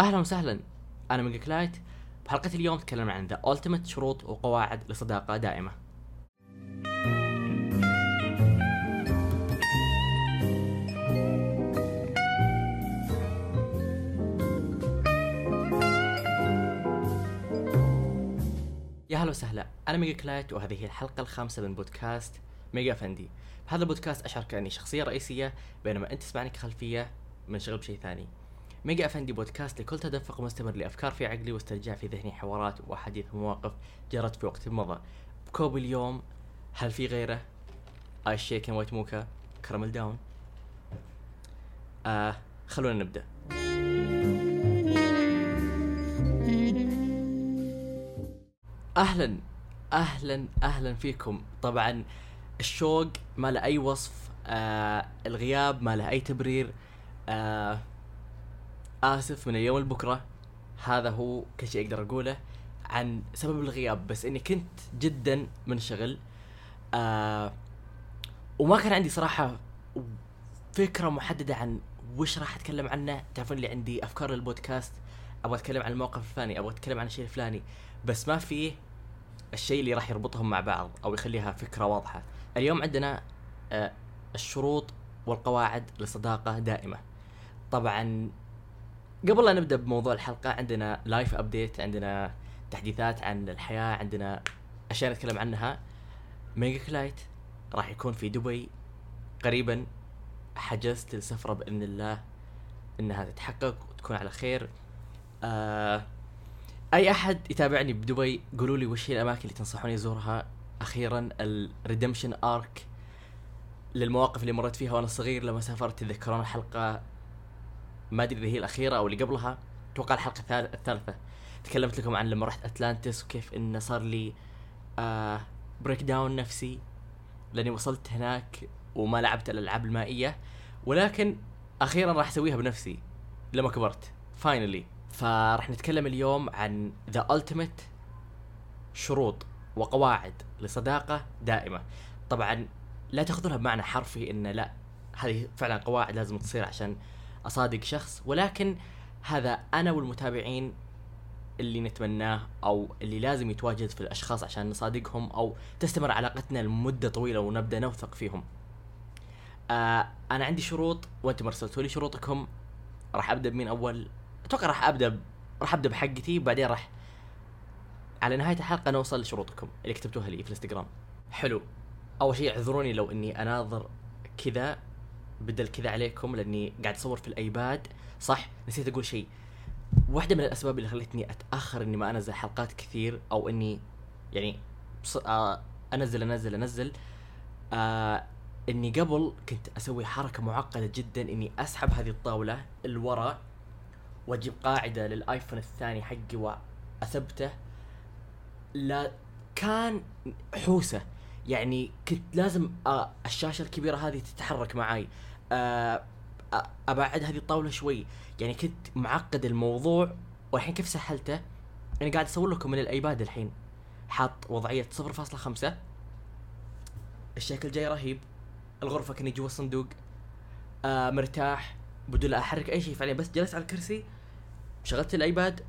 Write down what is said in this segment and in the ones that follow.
أهلا وسهلا. أنا ميجا كلايت. بحلقة اليوم تكلمنا عن the ultimate شروط وقواعد لصداقة دائمة. يا هلا وسهلا. أنا ميجا كلايت وهذه هي الحلقة الخامسة من بودكاست ميجا فندي. بهذا البودكاست اشعر كاني شخصية رئيسية بينما أنت تسمعني كخلفية منشغل بشيء ثاني. ميجا افندي بودكاست لكل تدفق مستمر لأفكار في عقلي واسترجاع في ذهني حوارات وأحاديث ومواقف جرت في وقت مضى. بكوب اليوم هل في غيره؟ iced shaken white mocha. caramel down. آه خلونا نبدأ. أهلا أهلا أهلا فيكم. طبعا الشوق ما له أي وصف آه الغياب ما له أي تبرير آه آسف من اليوم لبكرة. هذا هو كل شيء أقدر أقوله عن سبب الغياب بس إني كنت جدا منشغل. آه وما كان عندي صراحة فكرة محددة عن وش راح أتكلم عنه. تعرفون اللي عندي أفكار للبودكاست. أبغى أتكلم عن الموقف الفلاني أبغى أتكلم عن الشيء الفلاني بس ما فيه الشيء اللي راح يربطهم مع بعض أو يخليها فكرة واضحة. اليوم عندنا آه الشروط والقواعد لصداقة دائمة. طبعا قبل لا نبدأ بموضوع الحلقة عندنا life update عندنا تحديثات عن الحياة عندنا أشياء نتكلم عنها. ميجا كلايت راح يكون في دبي قريبا. حجزت السفره بإذن الله إنها تتحقق وتكون على خير. آه أي أحد يتابعني بدبي قولوا لي وش هي الأماكن اللي تنصحوني أزورها. أخيرا ال redemption arc للمواقف اللي مريت فيها وأنا صغير لما سافرت تذكرون الحلقة. ما أدري إذا هي الأخيرة أو اللي قبلها. أتوقع الحلقة الثالثة. تكلمت لكم عن لما رحت اتلانتس وكيف انه صار لي آه breakdown نفسي. لأني وصلت هناك وما لعبت الألعاب المائية. ولكن أخيرا راح أسويها بنفسي لما كبرت. finally فراح نتكلم اليوم عن the ultimate شروط وقواعد لصداقة دائمة. طبعا لا تأخذونها بمعنى حرفي إن لا هذه فعلا قواعد لازم تصير عشان أصادق شخص ولكن هذا أنا والمتابعين اللي نتمناه أو اللي لازم يتواجد في الأشخاص عشان نصادقهم أو تستمر علاقتنا لمدة طويلة ونبدأ نوثق فيهم. آه أنا عندي شروط وأنتم ارسلتوا لي شروطكم راح أبدأ بمين أول؟ أتوقع راح أبدأ. راح أبدأ بحقتي بعدين راح على نهاية الحلقة نوصل لشروطكم اللي كتبتوها لي في الإنستغرام. حلو. أول شيء اعذروني لو إني أناظر كذا بدل كذا عليكم لأني قاعد أصور في الآيباد. صح؟ نسيت أقول شيء. واحدة من الأسباب اللي خلتني أتأخر إني ما أنزل حلقات كثير أو إني يعني بص... آه أنزل أنزل أنزل آه إني قبل كنت أسوي حركة معقدة جدا إني أسحب هذه الطاولة الورا وأجيب قاعدة للآيفون الثاني حقي وأثبته. لا كان حوسة. يعني كنت لازم آه الشاشة الكبيرة هذه تتحرك معاي. أبعد هذه الطاولة شوي. يعني كنت معقد الموضوع والحين كيف سهلته؟ أنا قاعد أصور لكم من الآيباد الحين. حاط وضعية 0.5 الشكل جاي رهيب. الغرفة كأني جوا الصندوق. آه مرتاح. بدون لا أحرك أي شيء. فعليا بس جلست على الكرسي. شغلت الآيباد.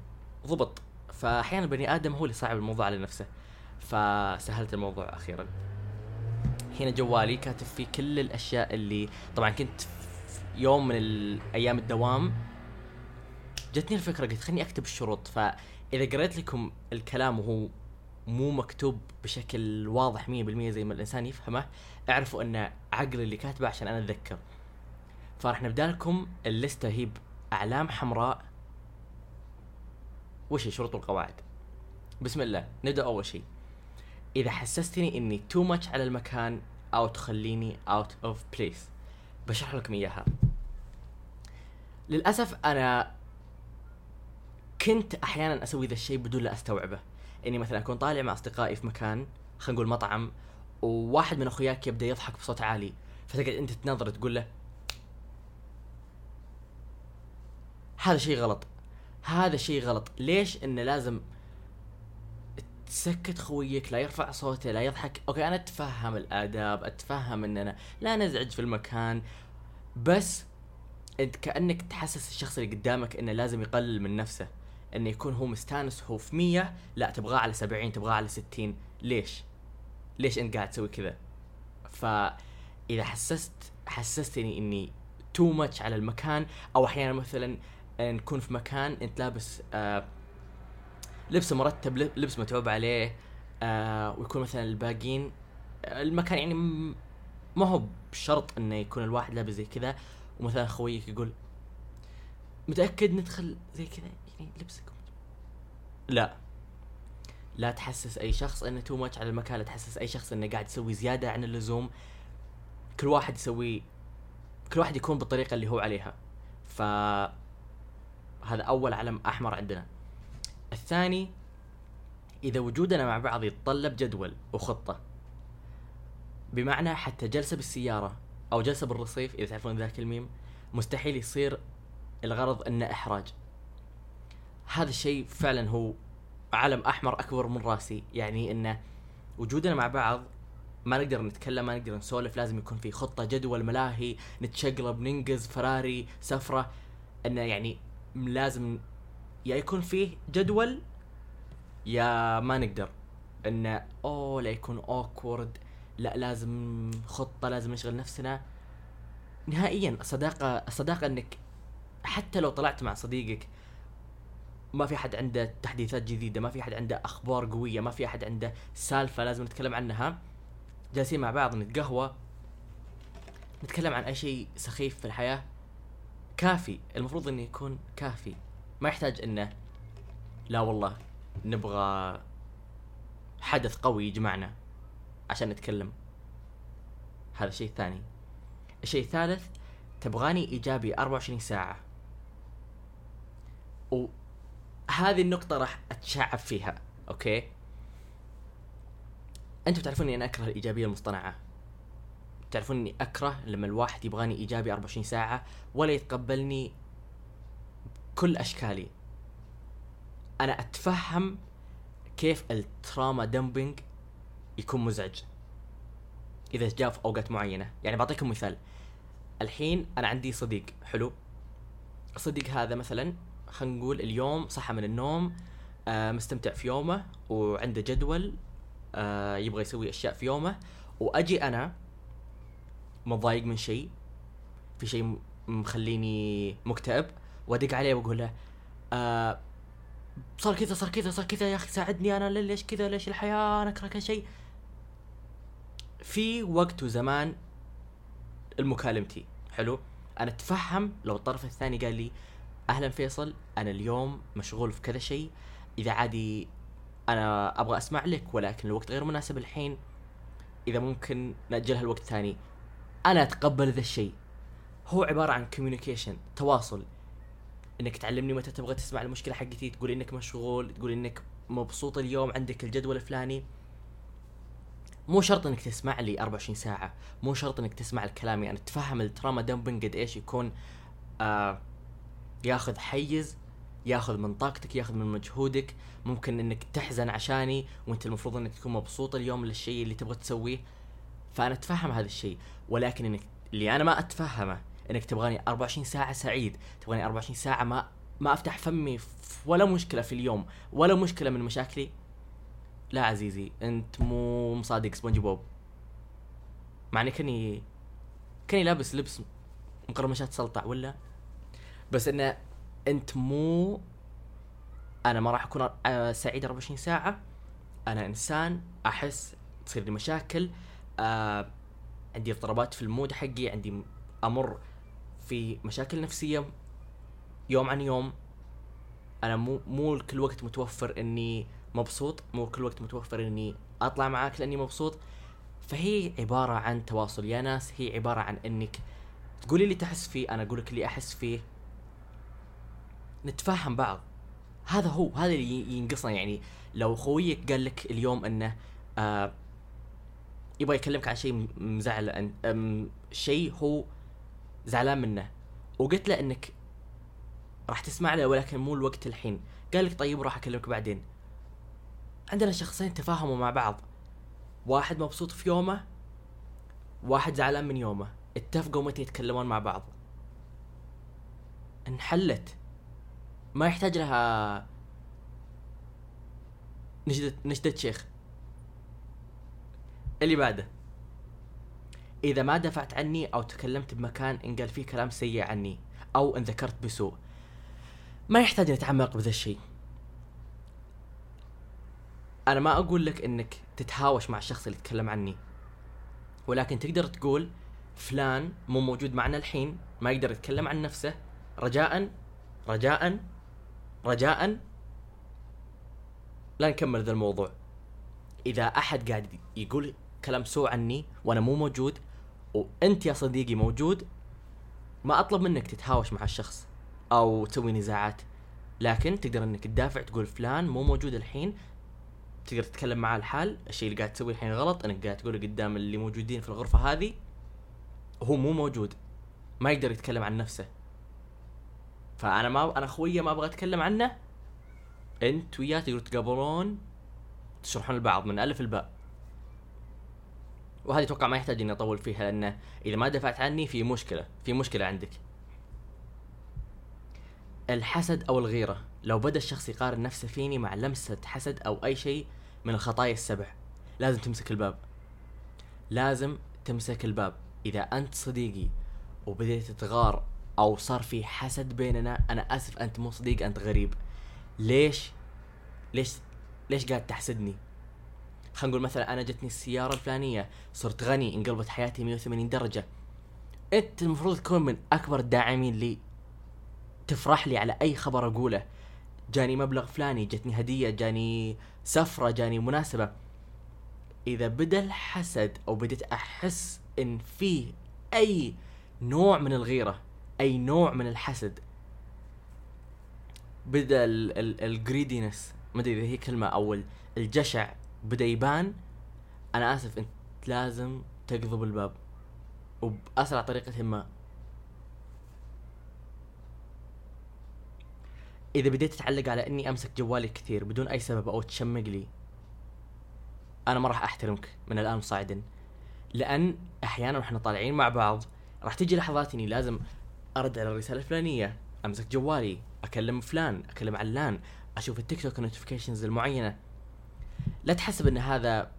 ضبط. فاحيانا البني آدم هو اللي صعب الموضوع على نفسه. فسهلت الموضوع أخيرا. هنا جوالي كاتب فيه كل الأشياء اللي طبعا كنت يوم من الأيام الدوام جتني الفكرة قلت خليني أكتب الشروط. فإذا قريت لكم الكلام وهو مو مكتوب بشكل واضح 100% زي ما الإنسان يفهمه اعرفوا أن عقلي اللي كاتبه عشان أنا أتذكر. فراح نبدأ لكم الليسته هي بأعلام حمراء. وش هي؟ شروط والقواعد بسم الله نبدأ أول شيء. إذا حسستني إني تو ماتش على المكان أو تخليني out of place بشرح لكم إياها. للأسف أنا كنت أحيانا أسوي ذا الشيء بدون لا أستوعبه. إني مثلا أكون طالع مع أصدقائي في مكان خلينا نقول مطعم وواحد من أخوياك يبدأ يضحك بصوت عالي. فتقعد أنت تنظر تقول له هذا شيء غلط. هذا شيء غلط. ليش إنه لازم تسكت خويك لا يرفع صوته لا يضحك. okay أنا أتفهم الآداب أتفهم اننا لا نزعج في المكان بس أنت كأنك تحسس الشخص اللي قدامك إنه لازم يقلل من نفسه إنه يكون هو مستانس هو في 100 لا تبغاه على 70 تبغاه على 60 ليش؟ ليش أنت قاعد تسوي كذا؟ فإذا حسست حسستني إني too much على المكان أو أحيانا مثلا نكون في مكان أنت لابس آه لبس مرتب لبس متعوب عليه آه ويكون مثلا الباقيين المكان يعني ما هو بشرط إنه يكون الواحد لابس زي كذا ومثلا خويك يقول متأكد ندخل زي كذا يعني لبسك. لا. لا تحسس أي شخص إنه تو ماتش على المكان لا تحسس أي شخص إنه قاعد يسوي زيادة عن اللزوم. كل واحد يسوي كل واحد يكون بالطريقة اللي هو عليها. ف هذا أول علم أحمر عندنا. الثاني إذا وجودنا مع بعض يتطلب جدول وخطة بمعنى حتى جلسة بالسيارة أو جلسة بالرصيف إذا تعرفون ذاك الميم مستحيل يصير الغرض إنه إحراج. هذا الشيء فعلا هو علم أحمر أكبر من رأسي يعني انه وجودنا مع بعض ما نقدر نتكلم ما نقدر نسولف لازم يكون في خطة جدول ملاهي نتشقلب ننقز فراري سفرة إنه يعني لازم يا يكون فيه جدول يا ما نقدر. انه أوه لا يكون اوكورد لا لازم خطة لازم نشغل نفسنا. نهائيا الصداقه الصداقه إنك حتى لو طلعت مع صديقك ما في أحد عنده تحديثات جديدة ما في أحد عنده أخبار قوية ما في أحد عنده سالفة لازم نتكلم عنها. جالسين مع بعض نتقهوى نتكلم عن أي شيء سخيف في الحياة. كافي المفروض إنه يكون كافي. ما يحتاج إنه لا والله نبغى حدث قوي يجمعنا عشان نتكلم. هذا الشيء الثاني الشيء الثالث تبغاني إيجابي 24 ساعة. وهذه النقطة راح أتشعب فيها أوكي؟ أنتم تعرفون إني أنا أكره الإيجابية المصطنعة. تعرفون إني أكره لما الواحد يبغاني إيجابي 24 ساعة ولا يتقبلني كل أشكالي. أنا أتفهم كيف التراما دمبنج يكون مزعج إذا جاء في أوقات معينة. يعني بعطيكم مثال. الحين أنا عندي صديق حلو؟ الصديق هذا مثلا خلينا نقول اليوم صحى من النوم آه مستمتع في يومه وعنده جدول آه يبغى يسوي أشياء في يومه وأجي أنا متضايق من شيء في شيء مخليني مكتئب. وادق عليه وأقول له آه صار كذا صار كذا صار كذا يا أخي ساعدني أنا ليش كذا؟ ليش الحياة؟ أنا اكره كل شيء. في وقت وزمان لمكالمتي. حلو؟ أنا أتفهم لو الطرف الثاني قال لي أهلا فيصل أنا اليوم مشغول في كذا شيء. إذا عادي أنا أبغى أسمع لك ولكن الوقت غير مناسب الحين إذا ممكن نأجلها الوقت ثاني. أنا أتقبل ذا الشيء. هو عبارة عن communication تواصل. إنك تعلمني متى تبغى تسمع المشكلة حقتي تقول إنك مشغول تقول إنك مبسوط اليوم عندك الجدول الفلاني. مو شرط إنك تسمع لي 24 ساعة مو شرط إنك تسمع الكلام. يعني تفهم التراما دمبنج قد إيش يكون آه ياخذ حيز ياخذ من طاقتك ياخذ من مجهودك. ممكن إنك تحزن عشاني وأنت المفروض إنك تكون مبسوط اليوم للشيء اللي تبغى تسويه. فأنا أتفهم هذا الشيء ولكن إنك اللي أنا ما أتفهمه إنك تبغاني 24 ساعة سعيد تبغاني 24 ساعة ما ما أفتح فمي ولا مشكلة في اليوم ولا مشكلة من مشاكلي. لا عزيزي أنت مو مصادق سبونج بوب. مع إني كاني كاني لابس لبس مقرمشات سلطع ولا؟ بس إنه أنت مو أنا ما راح أكون سعيد 24 ساعة. أنا إنسان أحس تصير لي مشاكل آه عندي اضطرابات في ال mood حقي عندي أمر في مشاكل نفسية يوم عن يوم. أنا مو مو كل وقت متوفر إني مبسوط مو كل وقت متوفر إني أطلع معاك لأني مبسوط. فهي عبارة عن تواصل. يا ناس هي عبارة عن إنك تقولي اللي تحس فيه أنا أقول لك اللي أحس فيه. نتفهم بعض. هذا هو هذا اللي ينقصنا. يعني لو خويك قال لك اليوم إنه آه يبغى يكلمك عن شيء مزعل شيء هو زعلان منه. وقلت له إنك راح تسمع له ولكن مو الوقت الحين. قال لك طيب راح أكلمك بعدين. عندنا شخصين تفاهموا مع بعض. واحد مبسوط في يومه واحد زعلان من يومه. اتفقوا متى يتكلمون مع بعض. انحلت. ما يحتاج لها نجدة نجدة شيخ. اللي بعده. إذا ما دفعت عني أو تكلمت بمكان إن قال فيه كلام سيء عني أو إن ذكرت بسوء ما يحتاج نتعمق بذا الشيء. أنا ما أقول لك إنك تتهاوش مع الشخص اللي يتكلم عني ولكن تقدر تقول فلان مو موجود معنا الحين ما يقدر يتكلم عن نفسه رجاء رجاء رجاء. لا نكمل ذا الموضوع. إذا أحد قاعد يقول كلام سوء عني وأنا مو موجود وأنت يا صديقي موجود ما أطلب منك تتهاوش مع الشخص أو تسوي نزاعات لكن تقدر إنك تدافع تقول فلان مو موجود الحين تقدر تتكلم معاه الحال الشيء اللي قاعد تسويه الحين غلط إنك قاعد تقوله قدام اللي موجودين في الغرفة هذه هو مو موجود ما يقدر يتكلم عن نفسه. فأنا ما أنا خويه ما أبغى أتكلم عنه أنت وياه تقدرون تقابلون تشرحون البعض من ألف الباء وهذه أتوقع ما يحتاج إني أطول فيها لأنه إذا ما دفعت عني في مشكلة في مشكلة عندك. الحسد أو الغيرة لو بدأ الشخص يقارن نفسه فيني مع لمسة حسد أو أي شيء من الخطايا السبع لازم تمسك الباب. لازم تمسك الباب. إذا أنت صديقي وبديت تغار أو صار في حسد بيننا أنا آسف أنت مو صديق أنت غريب. ليش؟ ليش؟ ليش قاعد تحسدني؟ خلينا نقول مثلا أنا جتني السيارة الفلانية صرت غني انقلبت حياتي 180 درجة. أنت المفروض تكون من أكبر الداعمين لي. تفرح لي على أي خبر أقوله. جاني مبلغ فلاني جتني هدية جاني سفرة جاني مناسبة. إذا بدأ الحسد أو بديت أحس إن في أي نوع من الغيرة أي نوع من الحسد بدأ الجريدينس ما أدري إذا هي كلمة أو الجشع بدأ يبان. أنا آسف أنت لازم تقضب الباب. وبأسرع طريقة ما. إذا بديت تعلق على إني أمسك جوالي كثير بدون أي سبب أو تشمق لي أنا ما راح أحترمك. من الآن صاعدا. لأن أحيانا وإحنا طالعين مع بعض راح تجي لحظات إني لازم أرد على الرسالة الفلانية. أمسك جوالي أكلم فلان أكلم علان أشوف التيك توك notifications المعينة. لا تحسب إن هذا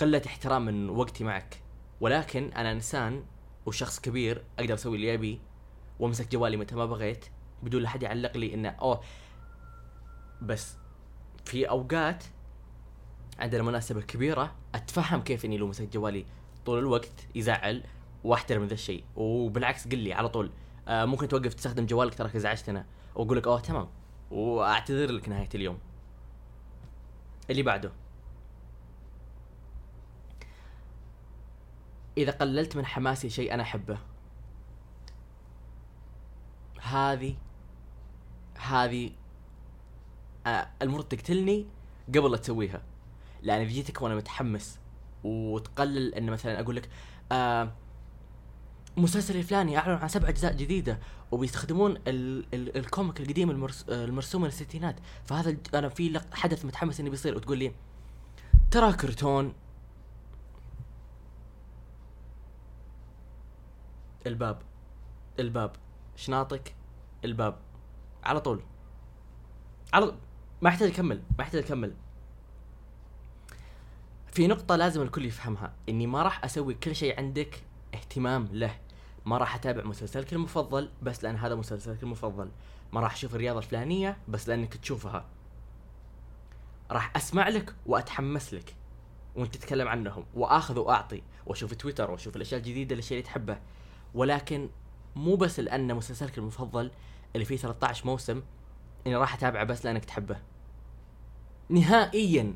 قلة احترام من وقتي معك. ولكن أنا إنسان وشخص كبير أقدر أسوي اللي أبي وأمسك جوالي متى ما بغيت بدون لا حد يعلق لي إنه أوه. بس في أوقات عندنا مناسبة كبيرة أتفهم كيف إني لو مسكت جوالي طول الوقت يزعل وأحترم ذا الشيء. وبالعكس قل لي على طول آه ممكن توقف تستخدم جوالك تراك ازعجتنا وأقول لك أوه تمام. وأعتذر لك نهاية اليوم. اللي بعده. إذا قللت من حماسي شيء أنا أحبه. هذه هذه آه تقتلني قبل لا تسويها. لأن جيتك وأنا متحمس وتقلل إن مثلا أقول لك آه مسلسل الفلاني أعلن عن سبع أجزاء جديدة وبيستخدمون ال ال الكوميك القديم المرس المرسوم من الستينات. فهذا أنا في حدث متحمس انه بيصير وتقول لي ترى كرتون الباب الباب شناطك الباب. على طول. على ما يحتاج أكمل ما يحتاج أكمل. في نقطة لازم الكل يفهمها إني ما راح أسوي كل شيء عندك اهتمام له. ما راح أتابع مسلسلك المفضل بس لأن هذا مسلسلك المفضل. ما راح أشوف الرياضة الفلانية بس لأنك تشوفها. راح أسمع لك وأتحمس لك وأنت تتكلم عنهم وأخذ وأعطي وأشوف تويتر وأشوف الأشياء الجديدة الأشياء اللي تحبه. ولكن مو بس لأن مسلسلك المفضل اللي فيه 13 موسم إني راح أتابعه بس لأنك تحبه. نهائيا.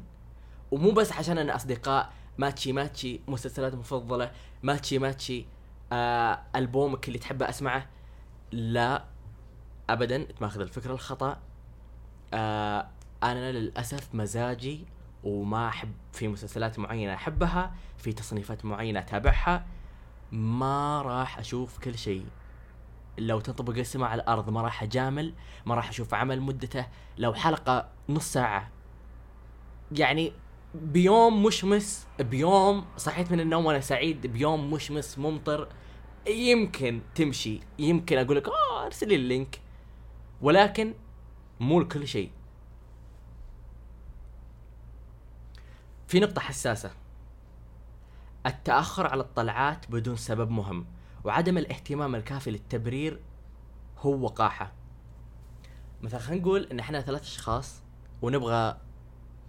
ومو بس عشان أنا أصدقاء ماتشي ماتشي مسلسلات مفضلة ماتشي ماتشي. آه ألبومك اللي تحبه أسمعه؟ لا ابدا تماخذ الفكرة الخطأ. آه أنا للأسف مزاجي وما أحب في مسلسلات معينة أحبها في تصنيفات معينة أتابعها ما راح أشوف كل شيء. لو تنطبق السماء على الأرض ما راح أجامل ما راح أشوف عمل مدته. لو حلقة نص ساعة يعني بيوم مشمس بيوم صحيت من النوم وأنا سعيد بيوم مشمس ممطر يمكن تمشي يمكن أقول لك آه أرسل لي ال link. ولكن مو لكل شيء. في نقطة حساسة. التأخر على الطلعات بدون سبب مهم وعدم الاهتمام الكافي للتبرير هو وقاحة. مثلا خلينا نقول إن إحنا ثلاث أشخاص ونبغى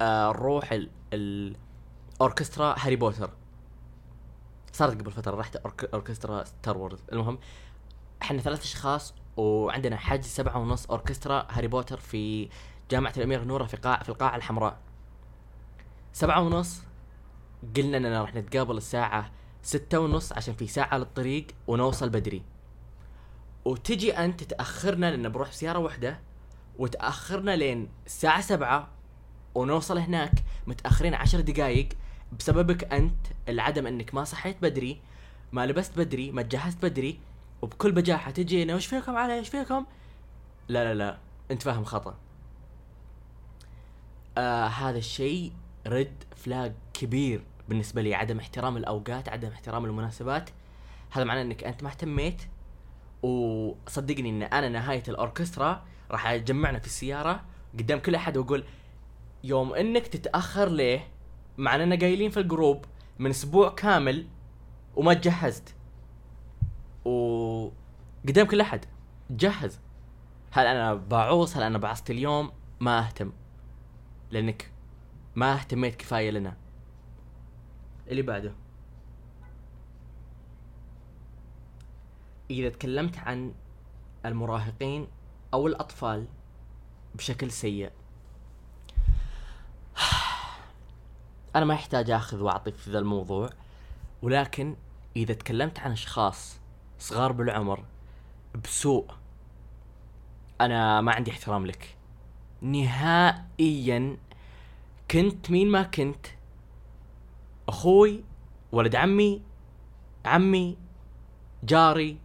ال- الأوركسترا هاري بوتر. صارت قبل فترة رحت أوركسترا ستار وورز المهم إحنا ثلاث أشخاص وعندنا حجز سبعة ونص أوركسترا هاري بوتر في جامعة الأمير نورة في قاع في القاعة الحمراء. سبعة ونص قلنا إننا راح نتقابل الساعة ستة ونص عشان في ساعة للطريق ونوصل بدري. وتجي أنت تأخرنا لأن بروح بسيارة واحدة وتأخرنا لين الساعة سبعة ونوصل هناك متأخرين عشر دقايق بسببك أنت العدم أنك ما صحيت بدري ما لبست بدري ما تجهزت بدري وبكل بجاحة تجينا وش فيكم علي؟ إيش فيكم؟ لا لا لا أنت فاهم خطأ. آه هذا الشيء رد فلاج كبير بالنسبة لي عدم احترام الأوقات عدم احترام المناسبات. هذا معناه أنك أنت ما اهتميت وصدقني إن أنا نهاية الأوركسترا راح أجمعنا في السيارة قدام كل أحد وأقول يوم إنك تتأخر ليه؟ مع اننا قايلين في الجروب من أسبوع كامل وما تجهزت. و قدام كل أحد جهز. هل أنا بعوص؟ هل أنا بعصت اليوم؟ ما أهتم. لأنك ما اهتميت كفاية لنا. اللي بعده. إذا تكلمت عن المراهقين أو الأطفال بشكل سيء أنا ما يحتاج أخذ وأعطي في ذا الموضوع ولكن إذا تكلمت عن أشخاص صغار بالعمر بسوء أنا ما عندي احترام لك. نهائيا كنت مين ما كنت أخوي ولد عمي عمي جاري.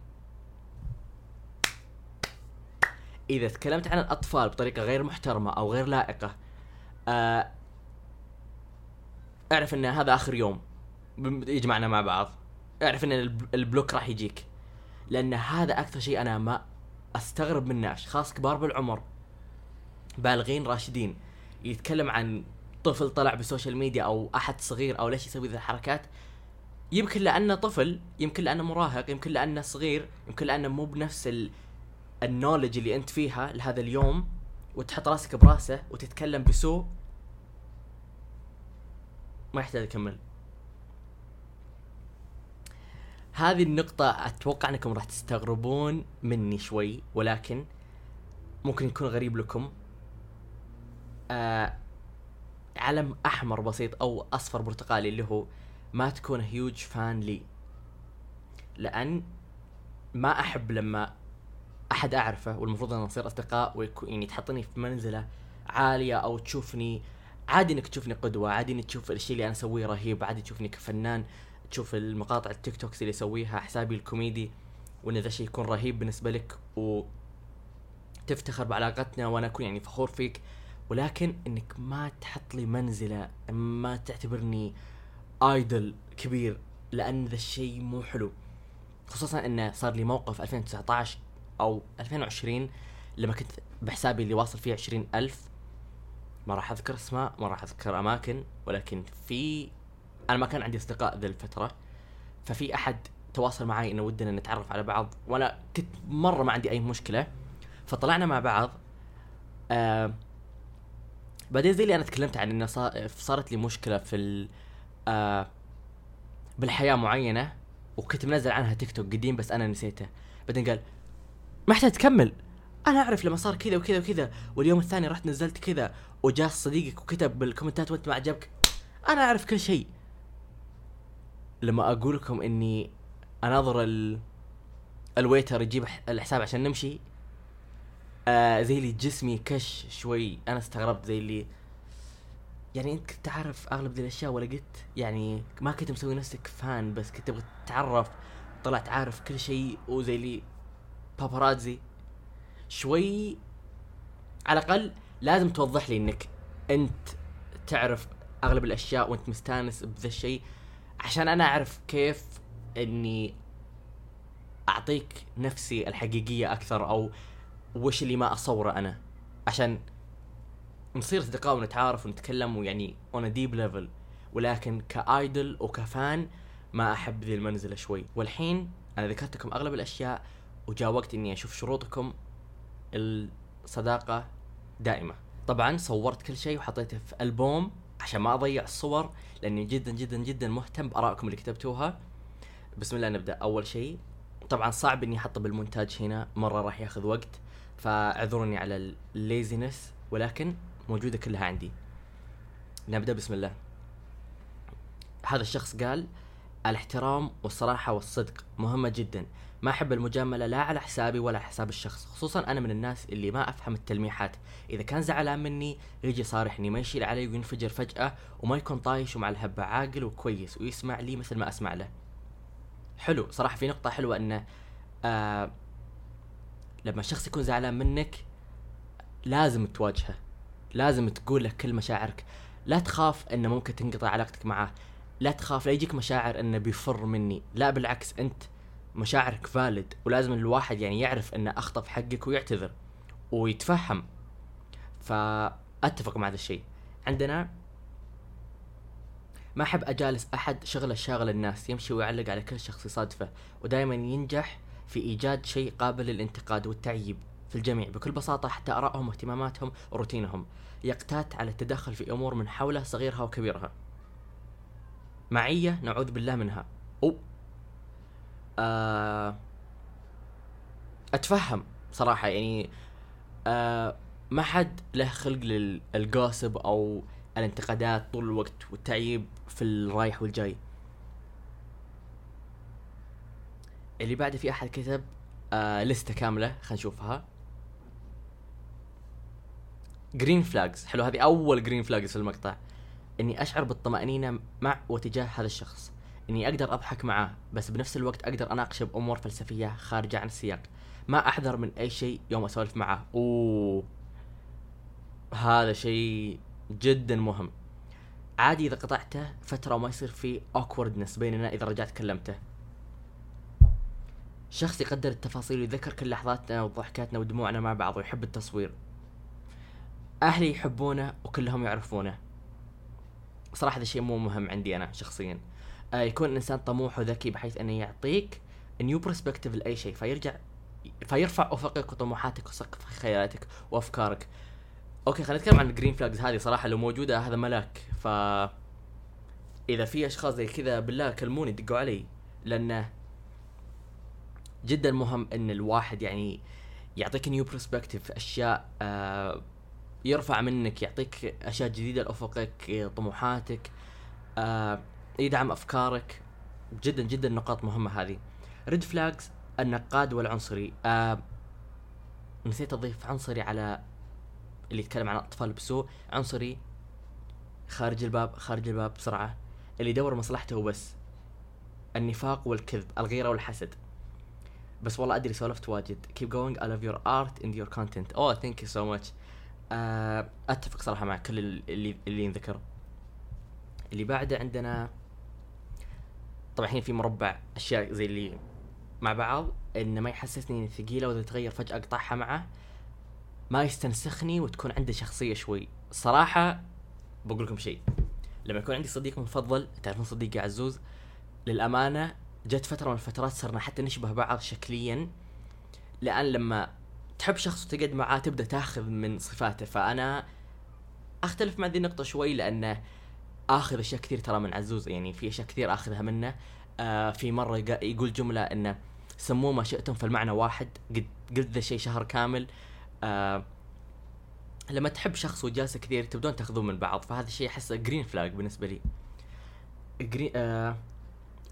إذا تكلمت عن الأطفال بطريقة غير محترمة أو غير لائقة آه اعرف ان هذا اخر يوم. يجمعنا مع بعض. اعرف ان الب- البلوك راح يجيك. لأن هذا أكثر شيء أنا ما أستغرب منه اشخاص كبار بالعمر. بالغين راشدين. يتكلم عن طفل طلع بالسوشيال ميديا أو أحد صغير أو ليش يسوي ذي الحركات. يمكن لأنه طفل يمكن لأنه مراهق يمكن لأنه صغير يمكن لأنه مو بنفس ال... النولج اللي أنت فيها لهذا اليوم. وتحط راسك براسه وتتكلم بسوء. ما يحتاج أكمل. هذه النقطة أتوقع أنكم راح تستغربون مني شوي ولكن ممكن يكون غريب لكم. آه علم أحمر بسيط أو أصفر برتقالي اللي هو ما تكون huge fan لي. لأن ما أحب لما أحد أعرفه والمفروض أن نصير أصدقاء ويكون يعني تحطني في منزلة عالية أو تشوفني عادي إنك تشوفني قدوة عادي إنك تشوف الشيء اللي أنا أسويه رهيب عادي تشوفني كفنان تشوف المقاطع ال TikToks اللي اسويها حسابي الكوميدي وإن ذا شيء يكون رهيب بالنسبة لك و تفتخر بعلاقتنا وأنا أكون يعني فخور فيك. ولكن إنك ما تحط لي منزلة ما تعتبرني ايدل كبير لأن ذا الشيء مو حلو. خصوصا انه صار لي موقف 2019 أو 2020 لما كنت بحسابي اللي واصل فيه 20 ألف ما راح أذكر اسماء ما راح أذكر أماكن ولكن في أنا ما كان عندي أصدقاء ذي الفترة ففي أحد تواصل معي إنه ودنا نتعرف على بعض وأنا كنت مرة ما عندي أي مشكلة فطلعنا مع بعض آه بعدين زي اللي أنا تكلمت عن إنه صار صارت لي مشكلة في ال آه بالحياة معينة وكنت منزل عنها تيك توك قديم بس أنا نسيته. بعدين قال ما يحتاج تكمل. أنا أعرف لما صار كذا وكذا وكذا واليوم الثاني رحت نزلت كذا وجاء صديقك وكتب بالكومنتات وانت ما عجبك. أنا أعرف كل شيء. لما أقول لكم إني أناظر ال الويتر يجيب الحساب عشان نمشي آه زي اللي جسمي كش شوي. أنا استغربت زي اللي يعني أنت كنت تعرف أغلب ذي الأشياء ولا قلت؟ يعني ما كنت مسوي نفسك فان بس كنت تبغى تتعرف طلعت عارف كل شيء وزي اللي باباراتزي شوي على الأقل لازم توضح لي إنك أنت تعرف أغلب الأشياء وأنت مستانس بذا الشيء عشان أنا أعرف كيف إني أعطيك نفسي الحقيقية أكثر أو وش اللي ما أصوره أنا. عشان نصير أصدقاء ونتعارف ونتكلم ويعني on deep level ولكن ك idol وك fan ما أحب ذي المنزلة شوي. والحين أنا ذكرت لكم أغلب الأشياء وجاء وقت إني أشوف شروطكم الصداقة دائمة. طبعا صورت كل شيء وحطيته في ألبوم عشان ما أضيع الصور لأني جدا جدا جدا مهتم بآرائكم اللي كتبتوها. بسم الله نبدأ. أول شيء طبعا صعب إني احطه بالمونتاج هنا مرة راح ياخذ وقت فاعذروني على الليزنس ولكن موجودة كلها عندي. نبدأ. بسم الله. هذا الشخص قال الاحترام والصراحة والصدق مهمة جدا. ما أحب المجاملة لا على حسابي ولا على حساب الشخص خصوصا أنا من الناس اللي ما أفهم التلميحات. إذا كان زعلان مني يجي صارحني ما يشيل علي وينفجر فجأة وما يكون طايش ومع الهبة عاقل وكويس ويسمع لي مثل ما أسمع له. حلو صراحة في نقطة حلوة أنه آه لما الشخص يكون زعلان منك لازم تواجهه لازم تقول له كل مشاعرك. لا تخاف إنه ممكن تنقطع علاقتك معه لا تخاف لا يجيك مشاعر إنه بيفر مني. لا بالعكس أنت مشاعرك فالد ولازم الواحد يعني يعرف إنه أخطأ في حقك ويعتذر ويتفهم. فأتفق مع هذا الشيء. عندنا ما أحب أجالس أحد شغلة شاغل الناس يمشي ويعلق على كل شخص يصادفه ودائما ينجح في إيجاد شيء قابل للانتقاد والتعييب في الجميع بكل بساطة حتى آرائهم واهتماماتهم وروتينهم. يقتات على التدخل في أمور من حوله صغيرها وكبيرها. معية نعوذ بالله منها. أو آه أتفهم صراحة يعني آه ما حد له خلق للجوسب أو الانتقادات طول الوقت والتعييب في الرايح والجاي. اللي بعده في أحد كتب آه لستة كاملة خلينا نشوفها. green flags حلو هذه أول green flags في المقطع. إني أشعر بالطمأنينة مع وتجاه هذا الشخص. إني أقدر أضحك معاه بس بنفس الوقت أقدر أناقشه بأمور فلسفية خارجة عن السياق. ما أحذر من أي شيء يوم أسولف معاه. أوه. هذا شيء جدا مهم. عادي إذا قطعته فترة وما يصير في awkwardness بيننا إذا رجعت كلمته. شخص يقدر التفاصيل ويذكر كل لحظاتنا وضحكاتنا ودموعنا مع بعض ويحب التصوير. أهلي يحبونه وكلهم يعرفونه. صراحة هذا الشيء مو مهم عندي أنا شخصيا. يكون الإنسان طموح وذكي بحيث أنه يعطيك new perspective لأي شيء فيرجع فيرفع أفقك وطموحاتك وسقف خيالاتك وأفكارك. okay خلينا نتكلم عن ال green flags هذه صراحة لو موجودة هذا ملاك. ف إذا في أشخاص زي كذا بالله كلموني دقوا علي. لأنه جدا مهم إن الواحد يعني يعطيك new perspective أشياء آه يرفع منك يعطيك أشياء جديدة لأفقك طموحاتك. آه يدعم أفكارك. جدا جدا نقاط مهمة هذه. red flags النقاد والعنصري. آه نسيت أضيف عنصري على اللي يتكلم عن الاطفال بسوء. عنصري خارج الباب خارج الباب بسرعة. اللي يدور مصلحته وبس النفاق والكذب الغيرة والحسد. بس والله أدري سولفت واجد. Keep going I love your art and your content. Oh thank you so much. آه، أتفق صراحة مع كل اللي اللي ينذكر. اللي بعده عندنا طبعا الحين في مربع أشياء زي اللي مع بعض إنه ما يحسسني إني ثقيله واذا تغير فجأة أقطعها معه ما يستنسخني وتكون عنده شخصية شوي. صراحة بقول لكم شيء لما يكون عندي صديق مفضل تعرفون صديقي عزوز للأمانة جت فترة من الفترات صرنا حتى نشبه بعض شكليا. لأن لما تحب شخص وتقعد معاه تبدأ تاخذ من صفاته. فأنا أختلف مع ذي النقطة شوي لأنه اخذ أشياء كثير ترى من عزوز يعني في أشياء كثير آخذها منه. آه في مرة يقول جملة إنه سموه ما شئتم فالمعنى واحد قد قلت ذا الشيء شهر كامل. آه لما تحب شخص وجالسة كثير تبدون تأخذون من بعض فهذا الشيء أحسه green flag بالنسبة لي. green آه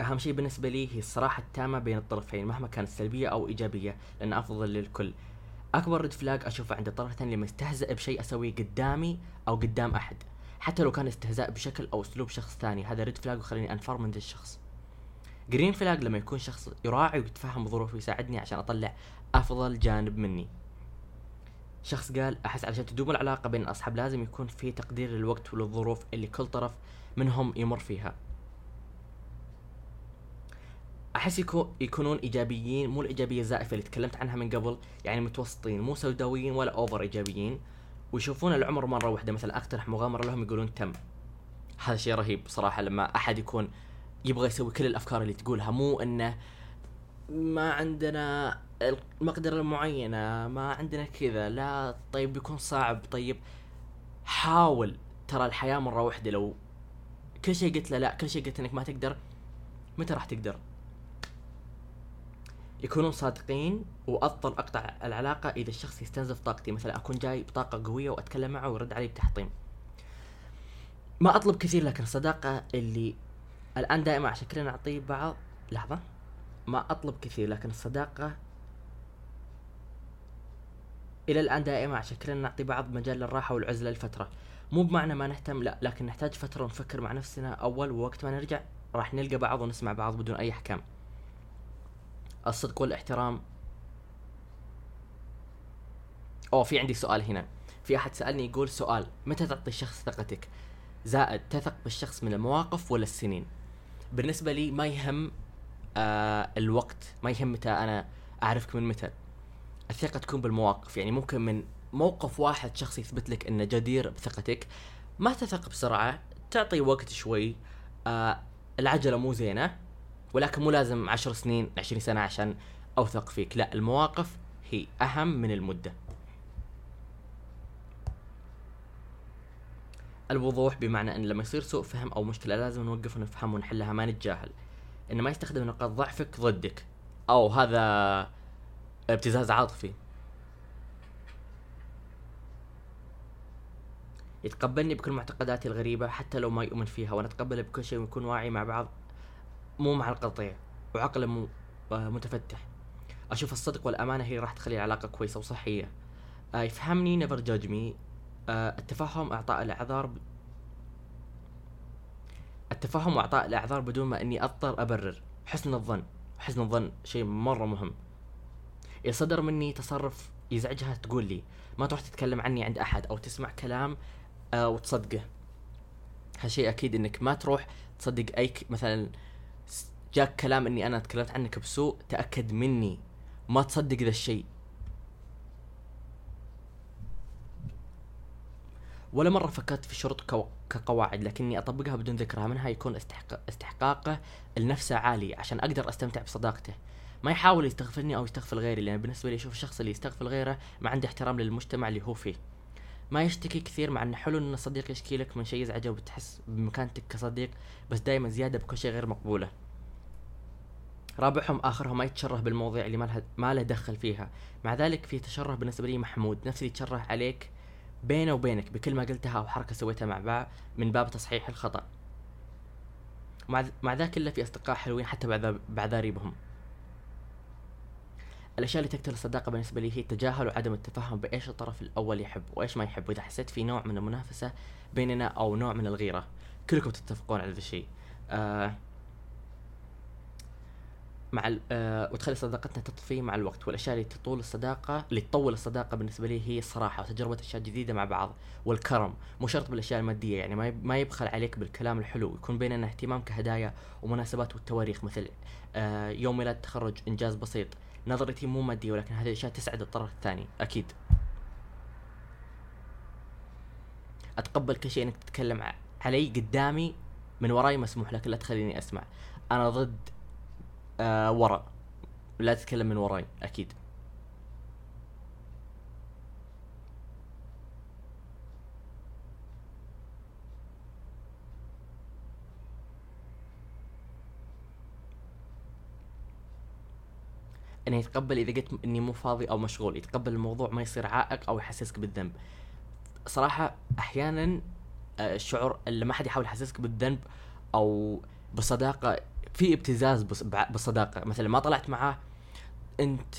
أهم شيء بالنسبة لي هي الصراحة التامة بين الطرفين مهما كانت سلبية أو إيجابية لأن أفضل للكل. أكبر red flag أشوفه عند الطرف الثاني لما يستهزئ بشيء أسويه قدامي أو قدام أحد. حتى لو كان استهزاء بشكل أو أسلوب شخص ثاني هذا red flag وخليني انفر من ذا الشخص. green flag لما يكون شخص يراعي ويتفهم ظروفي ويساعدني عشان أطلع أفضل جانب مني. شخص قال أحس علشان تدوم العلاقة بين الأصحاب لازم يكون في تقدير للوقت وللظروف اللي كل طرف منهم يمر فيها. أحس يكون يكونون إيجابيين مو الإيجابية الزائفة اللي تكلمت عنها من قبل يعني متوسطين مو سوداويين ولا over إيجابيين. ويشوفون العمر مرة واحدة. مثلا أقترح مغامرة لهم يقولون تم. هذا شيء رهيب صراحة لما أحد يكون يبغى يسوي كل الأفكار اللي تقولها. مو إنه ما عندنا المقدرة المعينة ما عندنا كذا. لا طيب بيكون صعب. طيب حاول. ترى الحياة مرة واحدة. لو كل شيء قلت له لا كل شيء قلت إنك ما تقدر متى راح تقدر؟ يكونون صادقين وأفضل أقطع العلاقة إذا الشخص يستنزف طاقتي. مثلا أكون جاي بطاقة قوية وأتكلم معه ويرد علي بتحطيم. ما أطلب كثير لكن الصداقه اللي الآن دائما عشان كلنا نعطيه بعض لحظة. ما أطلب كثير لكن الصداقة إلى الآن دائما عشان كلنا نعطي بعض مجال للراحة والعزلة لفترة. مو بمعنى ما نهتم لا لكن نحتاج فترة نفكر مع نفسنا أول ووقت ما نرجع راح نلقى بعض ونسمع بعض بدون أي أحكام. الصدق والاحترام. أوه في عندي سؤال هنا. في أحد سألني يقول سؤال متى تعطي الشخص ثقتك؟ زائد تثق بالشخص من المواقف ولا السنين؟ بالنسبة لي ما يهم آه الوقت ما يهم متى أنا أعرفك من متى. الثقة تكون بالمواقف يعني ممكن من موقف واحد شخص يثبت لك إنه جدير بثقتك ما تثق بسرعة تعطي وقت شوي آه العجلة مو زينة. ولكن مو لازم عشر سنين عشرين سنة عشان أوثق فيك. لا المواقف هي أهم من المدة. الوضوح بمعنى إن لما يصير سوء فهم أو مشكلة لازم نوقف ونفهم ونحلها ما نتجاهل. انه ما يستخدم نقاط ضعفك ضدك. أو هذا ابتزاز عاطفي. يتقبلني بكل معتقداتي الغريبة حتى لو ما يؤمن فيها ونتقبل بكل شيء ونكون واعي مع بعض. مو مع القطيع وعقل مو آه، متفتح أشوف الصدق والأمانة هي راح تخلي العلاقة كويسة وصحية آه، يفهمني نيفر جادج مي التفهم أعطاء الأعذار. التفهم واعطاء الأعذار بدون ما إني أضطر أبرر حسن الظن حسن الظن شيء مرة مهم اذا صدر مني تصرف يزعجها تقول لي ما تروح تتكلم عني عند أحد أو تسمع كلام آه وتصدقه هالشيء أكيد إنك ما تروح تصدق أي. مثلا جاك كلام إني أنا تكلمت عنك بسوء تأكد مني. ما تصدق ذا الشيء. ولا مرة فكرت في الشروط. كقواعد لكني أطبقها بدون ذكرها. منها يكون استحق... استحقاقه لنفسه عالي عشان أقدر أستمتع بصداقته. ما يحاول يستغفلني أو يستغفل غيري لأن بالنسبة لي أشوف الشخص اللي يستغفل غيره ما عنده احترام للمجتمع اللي هو فيه. ما يشتكي كثير مع انه حلو إن الصديق يشكي لك من شيء يزعجه وتحس بمكانتك كصديق بس دائما زيادة بكل شيء غير مقبولة. رابعهم آخرهم ما يتشره بالمواضيع اللي ما لها ما له دخل فيها. مع ذلك في تشره بالنسبة لي محمود. نفس اللي يتشره عليك بينه وبينك بكل ما قلتها أو حركة سويتها مع بعض من باب تصحيح الخطأ. مع مع ذا كله في أصدقاء حلوين حتى بعذاريبهم الأشياء اللي تقتل الصداقة بالنسبة لي هي التجاهل وعدم التفهم بإيش الطرف الأول يحب وإيش ما يحب. وإذا حسيت في نوع من المنافسة بيننا أو نوع من الغيرة. كلكم تتفقون على ذا الشيء. آه مع آه وتخلي صداقتنا تطفي مع الوقت. والأشياء اللي تطول الصداقة اللي تطول الصداقة بالنسبة لي هي الصراحة وتجربة أشياء جديدة مع بعض والكرم. مو شرط بالأشياء المادية يعني ما ما يبخل عليك بالكلام الحلو. يكون بيننا اهتمام كهدايا ومناسبات والتواريخ مثل آه يوم ميلاد تخرج إنجاز بسيط. نظرتي مو مادية ولكن هذه الأشياء تسعد الطرف الثاني. أكيد. أتقبل كل شيء إنك تتكلم علي قدامي من وراي مسموح لك لا تخليني أسمع. أنا ضد آه ورا. لا تتكلم من وراي أكيد. إنه يتقبل إذا قلت إني مو فاضي أو مشغول يتقبل الموضوع ما يصير عائق أو يحسسك بالذنب. صراحة أحيانا آه، الشعور اللي ما حد يحاول يحسسك بالذنب أو بصداقة في ابتزاز بالصداقه مثلا ما طلعت معاه أنت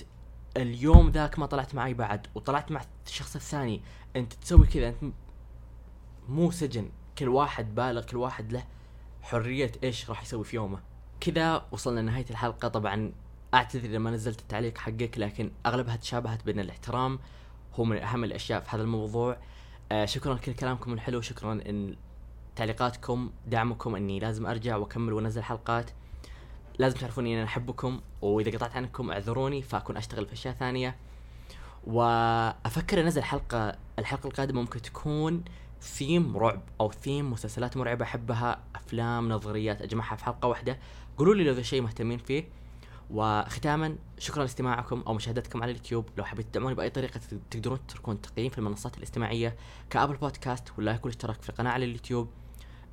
اليوم ذاك ما طلعت معي بعد وطلعت مع الشخص الثاني أنت تسوي كذا أنت مو سجن. كل واحد بالغ كل واحد له حرية إيش راح يسوي في يومه. كذا وصلنا لنهاية الحلقة. طبعا أعتذر لما نزلت التعليق حقك لكن أغلبها تشابهت بين الاحترام هو من أهم الأشياء في هذا الموضوع. آه شكرا لكل كلامكم الحلو شكرا إن تعليقاتكم دعمكم إني لازم أرجع وأكمل وانزل حلقات. لازم تعرفون إني أنا أحبكم وإذا قطعت عنكم اعذروني فأكون أشتغل في أشياء ثانية. وأفكر أنزل حلقة الحلقة القادمة ممكن تكون ثيم رعب أو ثيم مسلسلات مرعبة أحبها أفلام نظريات أجمعها في حلقة واحدة. قولوا لي لو ذا شيء مهتمين فيه. وختاما شكرا لاستماعكم أو مشاهدتكم على اليوتيوب. لو حبيتوا تدعموني بأي طريقة تقدرون تتركون تقييم في المنصات الاستماعية كأبل بودكاست ولا يكون اشتراك في القناه على اليوتيوب.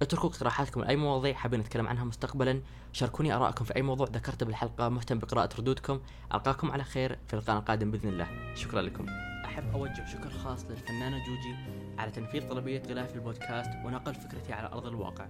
اتركوا اقتراحاتكم لأي مواضيع حابين نتكلم عنها مستقبلا. شاركوني آرائكم في أي موضوع ذكرته بالحلقة. مهتم بقراءة ردودكم. ألقاكم على خير في اللقاء القادم بإذن الله. شكرا لكم. أحب أوجه شكر خاص للفنانة جوجي على تنفيذ طلبية غلافي البودكاست ونقل فكرتي على أرض الواقع.